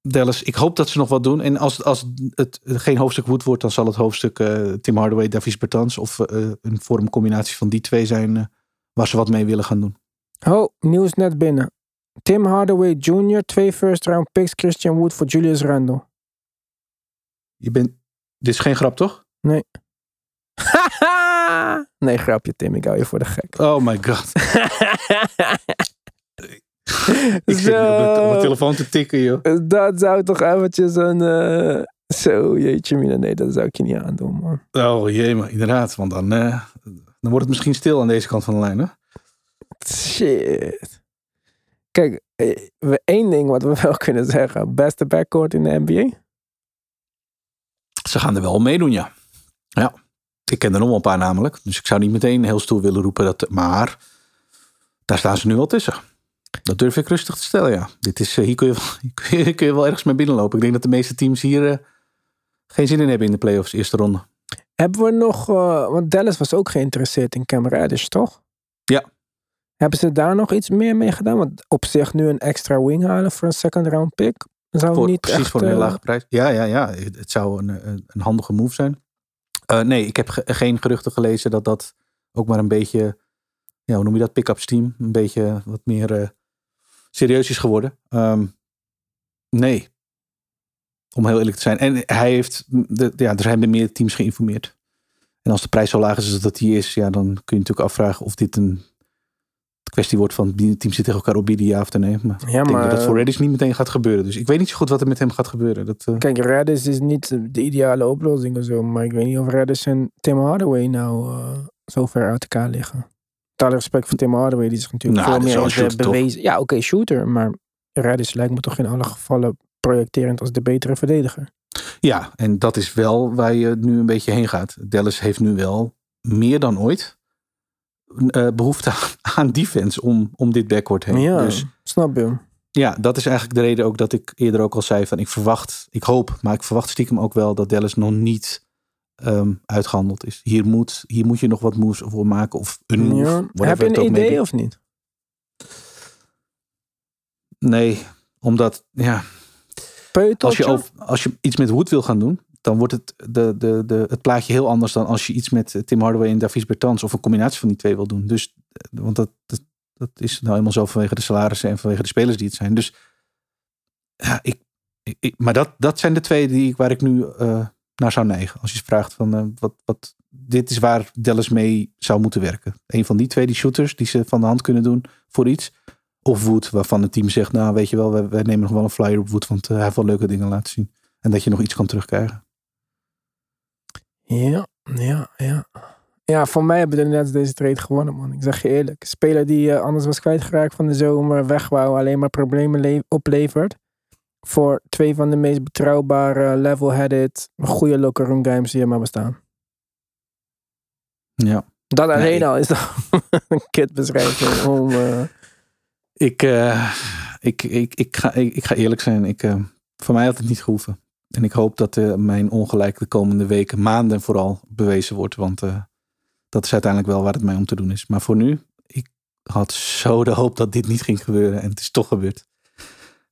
Dallas. Ik hoop dat ze nog wat doen. En als, als het geen hoofdstuk Wood wordt, dan zal het hoofdstuk eh, Tim Hardaway, Davies Bertans of eh, een vormcombinatie van die twee zijn eh, waar ze wat mee willen gaan doen. Oh, nieuws net binnen. Tim Hardaway Jr., twee first round picks, Christian Wood voor Julius Randle. Je bent, dit is geen grap, toch? nee, grapje Tim, ik hou je voor de gek. Oh my god. Ik zit nu op mijn- op mijn telefoon te tikken, joh. Dat zou toch eventjes een... eh, Zo, jeetje mina, nee, dat zou ik je niet aandoen, man. Oh jee, maar inderdaad. Want dan, eh, dan wordt het misschien stil aan deze kant van de lijn, hè? Shit. Kijk, eh, we- één ding wat we wel kunnen zeggen. Beste backcourt in de NBA? Ze gaan er wel meedoen, ja. Ja. Ik ken er nog wel een paar namelijk. Dus ik zou niet meteen heel stoer willen roepen. Dat, maar daar staan ze nu wel tussen. Dat durf ik rustig te stellen, ja. Dit is, eh, hier, kun je, wel- kun je, kun je wel ergens mee binnenlopen. Ik denk dat de meeste teams hier eh, geen zin in hebben in de playoffs, eerste ronde. Hebben we nog... eh, want Dallas was ook geïnteresseerd in Cam Reddish, toch? Ja. Hebben ze daar nog iets meer mee gedaan? Want op zich nu een extra wing halen voor een second round pick. Zou Voor, niet precies echt, voor een heel eh, lage prijs. Ja, ja, ja. Het zou een, een, een handige move zijn. Nee, ik heb ge- geen geruchten gelezen dat dat ook maar een beetje... Ja, hoe noem je dat? Pick-up team. Een beetje wat meer serieus is geworden. Ehm, nee. Om heel eerlijk te zijn. En hij heeft... De, ja, er zijn meer teams geïnformeerd. En als de prijs zo laag is als dat die is... Ja, dan kun je natuurlijk afvragen of dit een kwestie wordt van... Die teams zitten tegen elkaar opbieden, ja of nee. Maar Ja, ik denk maar... dat dat voor Reddish niet meteen gaat gebeuren. Dus ik weet niet zo goed wat er met hem gaat gebeuren. Dat, eh, Kijk, Reddish is niet de ideale oplossing of zo. Maar ik weet niet of Reddish en Tim Hardaway nou eh, zo ver uit elkaar liggen. Alle respect voor Tim Hardaway, die zich natuurlijk Nou, veel is meer toch? bewezen. Ja, oké, shooter. Maar Reddish lijkt me toch in alle gevallen projecterend als de betere verdediger. Ja, en dat is wel waar je nu een beetje heen gaat. Dallas heeft nu wel meer dan ooit eh, behoefte aan defense om, om dit backcourt heen. Ja, Dus snap je. ja, dat is eigenlijk de reden ook dat ik eerder ook al zei van ik verwacht, ik hoop, maar ik verwacht stiekem ook wel dat Dallas nog niet ehm, uitgehandeld is. Hier moet, hier moet je nog wat moves voor maken of een move. Ja. Heb je een idee of niet? Nee, omdat ja, Peuteltje? als je, over, als je iets met Wood wil gaan doen, dan wordt het, de, de, de, het plaatje heel anders dan als je iets met eh, Tim Hardaway en Davies Bertans of een combinatie van die twee wil doen. Dus, eh, want dat, dat, dat is nou helemaal zo vanwege de salarissen en vanwege de spelers die het zijn. Dus ja, ik, ik, maar dat, dat zijn de twee die, ik- waar ik nu eh, naar zou neigen. Als je vraagt van eh, wat, wat, dit is waar Dallas mee zou moeten werken. Een van die twee, die shooters, die ze van de hand kunnen doen voor iets. Of Wood, waarvan het team zegt, nou weet je wel, wij, nemen nog wel een flyer op Wood, want eh, hij heeft wel leuke dingen laten zien. En dat je nog iets kan terugkrijgen. Ja, ja, ja. Ja, voor mij hebben de Nets deze trade gewonnen, man. Ik zeg je eerlijk. Speler die eh, anders was kwijtgeraakt van de zomer, weg wou, alleen maar problemen le- oplevert. Voor twee van de meest betrouwbare, level-headed, goede locker room games die er maar bestaan. Ja. Dat alleen al is toch een kitbeschrijving om... eh, Ik, eh, ik, ik, ik, ga, ik, ik ga eerlijk zijn. Ik, eh, voor mij had het niet gehoeven. En ik hoop dat mijn ongelijk de komende weken, maanden vooral, bewezen wordt. Want dat is uiteindelijk wel waar het mij om te doen is. Maar voor nu, ik had zo de hoop dat dit niet ging gebeuren. En het is toch gebeurd.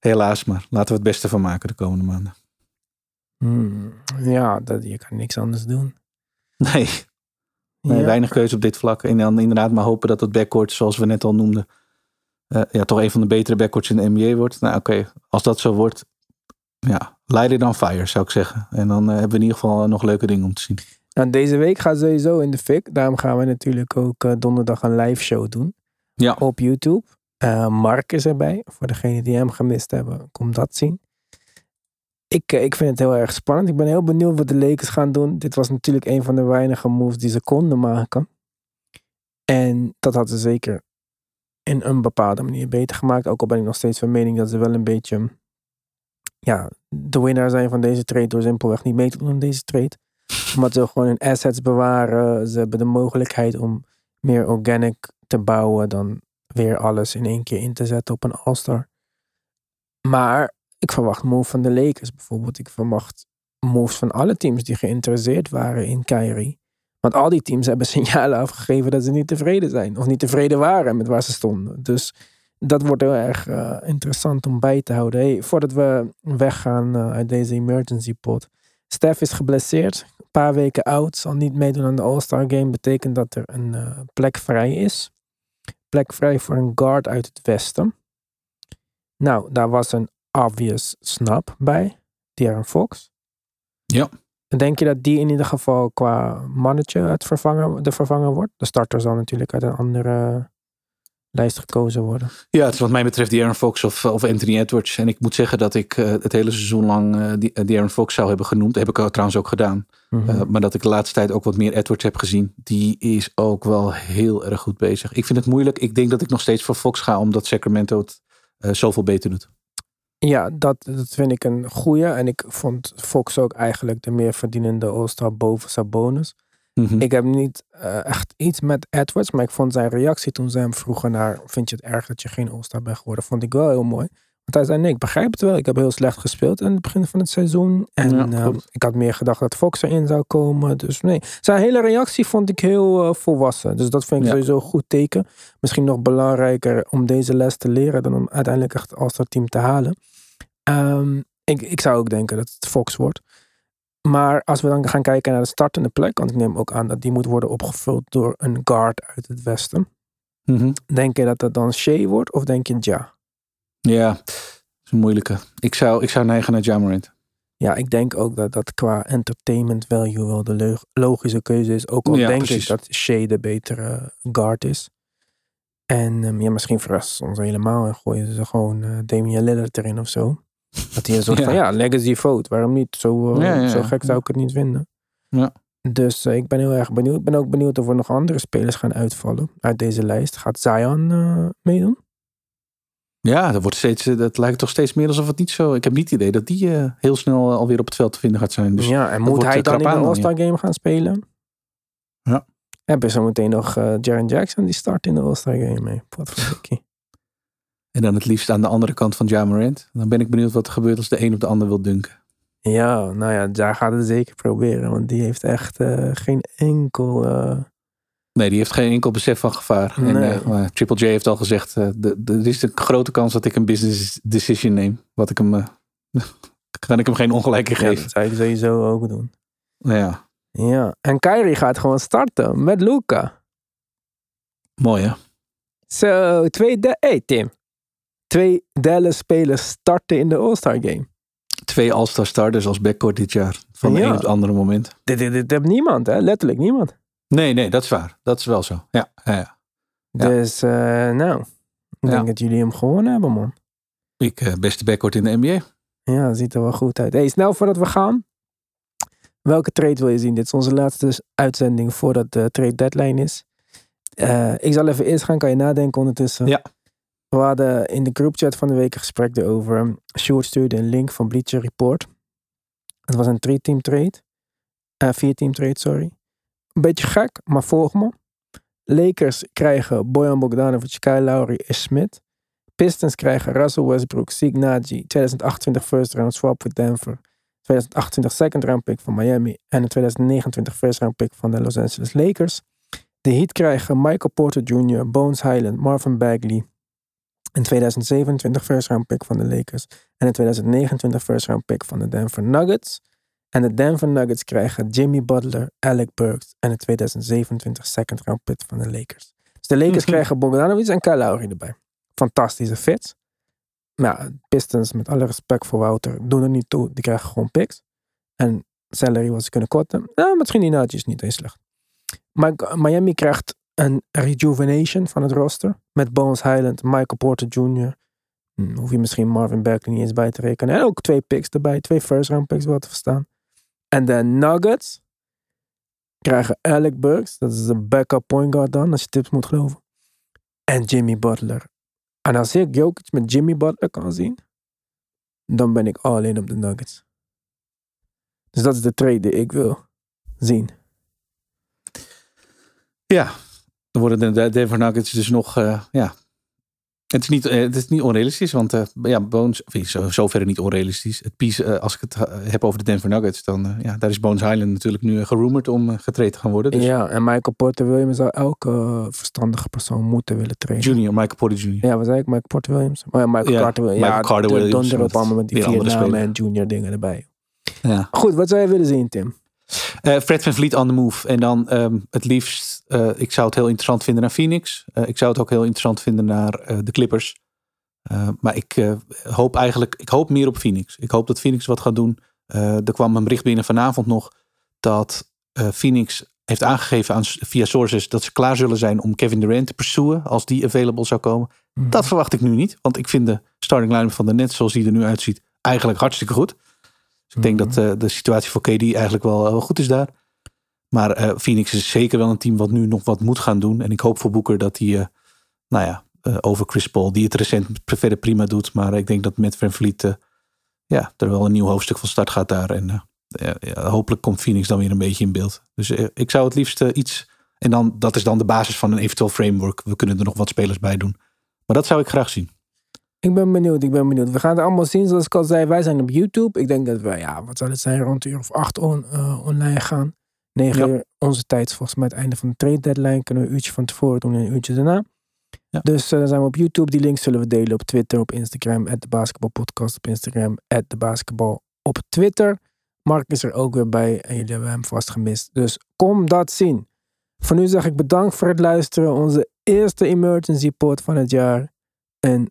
Helaas, maar laten we het beste van maken de komende maanden. Hmm, ja, dat, je kan niks anders doen. Nee, nee Ja. weinig keuze op dit vlak. En dan inderdaad maar hopen dat het backcourt, zoals we net al noemden, eh, ja, toch een van de betere backcourts in de NBA wordt. Nou oké, als dat zo wordt, ja, it on fire zou ik zeggen. En dan eh, hebben we in ieder geval nog leuke dingen om te zien. Nou, deze week gaat sowieso in de fik. Daarom gaan we natuurlijk ook eh, donderdag een live show doen Ja, op YouTube. Eh, Mark is erbij. Voor degenen die hem gemist hebben, kom dat zien. Ik, eh, ik vind het heel erg spannend. Ik ben heel benieuwd wat de Lakers gaan doen. Dit was natuurlijk een van de weinige moves die ze konden maken. En dat had ze zeker in een bepaalde manier beter gemaakt. Ook al ben ik nog steeds van mening dat ze wel een beetje ja, de winnaar zijn van deze trade door simpelweg niet mee te doen aan deze trade. Omdat ze gewoon hun assets bewaren. Ze hebben de mogelijkheid om meer organic te bouwen dan weer alles in één keer in te zetten op een All-Star. Maar ik verwacht move van de Lakers bijvoorbeeld. Ik verwacht moves van alle teams die geïnteresseerd waren in Kyrie. Want al die teams hebben signalen afgegeven dat ze niet tevreden zijn. Of niet tevreden waren met waar ze stonden. Dus dat wordt heel erg eh, interessant om bij te houden. Hey, voordat we weggaan eh, uit deze emergency pot. Steph is geblesseerd. Een paar weken oud. Zal niet meedoen aan de All-Star Game. Betekent dat er een eh, plek vrij is. Plek vrij voor een guard uit het westen. Nou, daar was een obvious snap bij. De'Aaron Fox. Ja. Denk je dat die in ieder geval qua mannetje het vervangen, de vervanger wordt? De starter zal natuurlijk uit een andere lijst gekozen worden. ja het is wat mij betreft die Aaron Fox of, of Anthony Edwards. En ik moet zeggen dat ik eh, het hele seizoen lang eh, die, die Aaron Fox zou hebben genoemd. Dat heb ik trouwens ook gedaan. Mhm. Uh, maar dat ik de laatste tijd ook wat meer Edwards heb gezien. Die is ook wel heel erg goed bezig. Ik vind het moeilijk. Ik denk dat ik nog steeds voor Fox ga. Omdat Sacramento het zoveel beter doet. Ja, dat, dat vind ik een goeie. En ik vond Fox ook eigenlijk de meer verdienende All-Star boven Sabonis. Mhm. Ik heb niet uh, echt iets met Edwards. Maar ik vond zijn reactie toen ze hem vroegen naar... Vind je het erg dat je geen All-Star bent geworden? Vond ik wel heel mooi. Want hij zei, nee, ik begrijp het wel. Ik heb heel slecht gespeeld aan het begin van het seizoen. En Ja, klopt. ik had meer gedacht dat Fox erin zou komen. Dus nee, zijn hele reactie vond ik heel uh, volwassen. Dus dat vind ik Ja. sowieso een goed teken. Misschien nog belangrijker om deze les te leren... dan om uiteindelijk echt het All-Star team te halen. Um, ik, ik zou ook denken dat het Fox wordt. Maar als we dan gaan kijken naar de startende plek... want ik neem ook aan dat die moet worden opgevuld door een guard uit het westen. Mhm. Denk je dat dat dan Shea wordt of denk je Ja? Ja, dat is een moeilijke. Ik zou, ik zou neigen naar Jamarant. Ja, ik denk ook dat dat qua entertainment value wel de logische keuze is. Ook al Ja, denk precies. ik dat Shea de betere guard is. En um, ja, misschien verrast ze ons helemaal en gooien ze gewoon uh, Damian Lillard erin of zo. Dat hij een soort Ja. van, ja, legacy vote. Waarom niet? Zo, uh, Ja, ja, zo gek zou ik het niet vinden. Ja. Dus uh, ik ben heel erg benieuwd. Ik ben ook benieuwd of er nog andere spelers gaan uitvallen uit deze lijst. Gaat Zion uh, meedoen? Ja, dat, wordt steeds, eh, dat lijkt toch steeds meer alsof het niet zo... Ik heb niet het idee dat die eh, heel snel eh, alweer op het veld te vinden gaat zijn. Dus ja, en moet hij eh, dan in de dan, All-Star Game gaan spelen? Ja. Hebben zo meteen nog uh, Jaren Jackson die start in de All-Star Game mee. Potverdikkie. En dan het liefst aan de andere kant van Jamarant. Dan ben ik benieuwd wat er gebeurt als de een op de ander wil dunken. Ja, nou ja, daar gaat het zeker proberen. Want die heeft echt uh, geen enkel... Uh... Nee, die heeft geen enkel besef van gevaar. Nee. En uh, Triple J heeft al gezegd, er is een grote kans dat ik een business decision neem. Wat ik hem, kan ik hem geen ongelijk in Ja, geven. dat zou ik sowieso ook doen. Ja, Ja, en Kyrie gaat gewoon starten met Luca. mooi hè? Zo, twee... De hey Tim. Twee Dallas spelers starten in de All-Star Game. Twee All-Star starters als backcourt dit jaar. Van de een op het andere moment. Dit, dit, dit heeft niemand, hè? Letterlijk niemand. Nee, nee, dat is waar. Dat is wel zo. Ja, ja, ja. Dus, uh, nou... Ik denk dat jullie hem gewonnen hebben, man. Ik, uh, beste backcourt in de NBA. Ja, ziet er wel goed uit. Hey, snel voordat we gaan. Welke trade wil je zien? Dit is onze laatste uitzending voordat de trade deadline is. Uh, ik zal even eerst gaan, kan je nadenken ondertussen. Ja. We hadden in de groupchat van de week een gesprek erover. Sjoerd stuurde een link van Bleacher Report. Het was een drie-team trade. Uh, vier-team trade, sorry. Een beetje gek, maar volg me. Lakers krijgen Bojan Bogdanovic, Kyle Lowry en Smith. Pistons krijgen Russell Westbrook, Sig Naji, 2028 first round swap with Denver, 2028 second round pick van Miami en een 2029 first round pick van de Los Angeles Lakers. De Heat krijgen Michael Porter Jr., Bones Highland, Marvin Bagley, een 2027 first round pick van de Lakers en een 2029 first round pick van de Denver Nuggets. En de Denver Nuggets krijgen Jimmy Butler, Alec Burks en een 2027 second round pick van de Lakers. Dus de Lakers Mhm. krijgen Bogdanovic en Kyle Lowry erbij. Fantastische fit. Maar ja, Pistons, met alle respect voor Wouter, doen er niet toe. Die krijgen gewoon picks. En salary wat ze kunnen korten. Nou, misschien die naadjes niet eens slecht. Maar Miami krijgt een rejuvenation van het roster. Met Bones Highland, Michael Porter Jr. Hm, hoef je misschien Marvin Bagley niet eens bij te rekenen. En ook twee picks erbij. Twee first round picks wel te verstaan. En de Nuggets krijgen Alec Burks. Dat is een backup point guard dan, als je tips moet geloven. En Jimmy Butler. En als ik Jokic met Jimmy Butler kan zien, dan ben ik all in op de Nuggets. Dus dat is de trade die ik wil zien. Ja, dan worden de- de Denver Nuggets dus nog, eh, ja. Het is, niet, eh, het is niet onrealistisch, want eh, ja, Bones, zo, zoverre niet onrealistisch. Het piece, als ik het heb over de Denver Nuggets, dan ja, daar is Bones Highland natuurlijk nu gerumored om getraind te gaan worden. Dus Ja, en Michael Porter Williams zou elke verstandige persoon moeten willen trainen. Junior, Michael Porter Jr. Ja, wat zei ik? Michael Porter Williams? Oh ja, Michael Ja, Carter Williams. Michael ja, Carter de- Williams, donder op allemaal met die vier namen en junior dingen erbij. Ja. Goed, wat zou je willen zien, Tim? Eh, Fred van Vliet on the move. En dan ehm, het liefst, eh, ik zou het heel interessant vinden naar Phoenix. Eh, ik zou het ook heel interessant vinden naar de Clippers. Maar ik hoop eigenlijk, ik hoop meer op Phoenix. Ik hoop dat Phoenix wat gaat doen. Er kwam een bericht binnen vanavond nog dat Phoenix heeft aangegeven aan, via sources dat ze klaar zullen zijn om Kevin Durant te pursuen als die available zou komen. Mhm. Dat verwacht ik nu niet, want ik vind de starting line van de Nets zoals die er nu uitziet eigenlijk hartstikke goed. Dus ik denk Mhm. dat eh, de situatie voor KD eigenlijk wel, wel goed is daar. Maar eh, Phoenix is zeker wel een team wat nu nog wat moet gaan doen. En ik hoop voor Boeker dat hij, eh, nou ja, eh, over Chris Paul, die het recent verder prima doet. Maar ik denk dat met Van Vliet, eh, ja, er wel een nieuw hoofdstuk van start gaat daar. En eh, ja, ja, hopelijk komt Phoenix dan weer een beetje in beeld. Dus eh, ik zou het liefst eh, iets, en dan, dat is dan de basis van een eventueel framework. We kunnen er nog wat spelers bij doen. Maar dat zou ik graag zien. Ik ben benieuwd, ik ben benieuwd. We gaan het allemaal zien, zoals ik al zei. Wij zijn op YouTube. Ik denk dat we, ja, wat zal het zijn, rond een uur of acht on, eh, online gaan. 9 Ja. uur onze tijd volgens mij het einde van de trade deadline. Kunnen we een uurtje van tevoren doen en een uurtje daarna. Ja. Dus eh, dan zijn we op YouTube. Die links zullen we delen op Twitter, op Instagram. At de basketbalpodcast op Instagram. At de basketbal op Twitter. Mark is er ook weer bij. En jullie hebben hem vast gemist. Dus kom dat zien. Voor nu zeg ik bedankt voor het luisteren. Onze eerste emergency pod van het jaar. En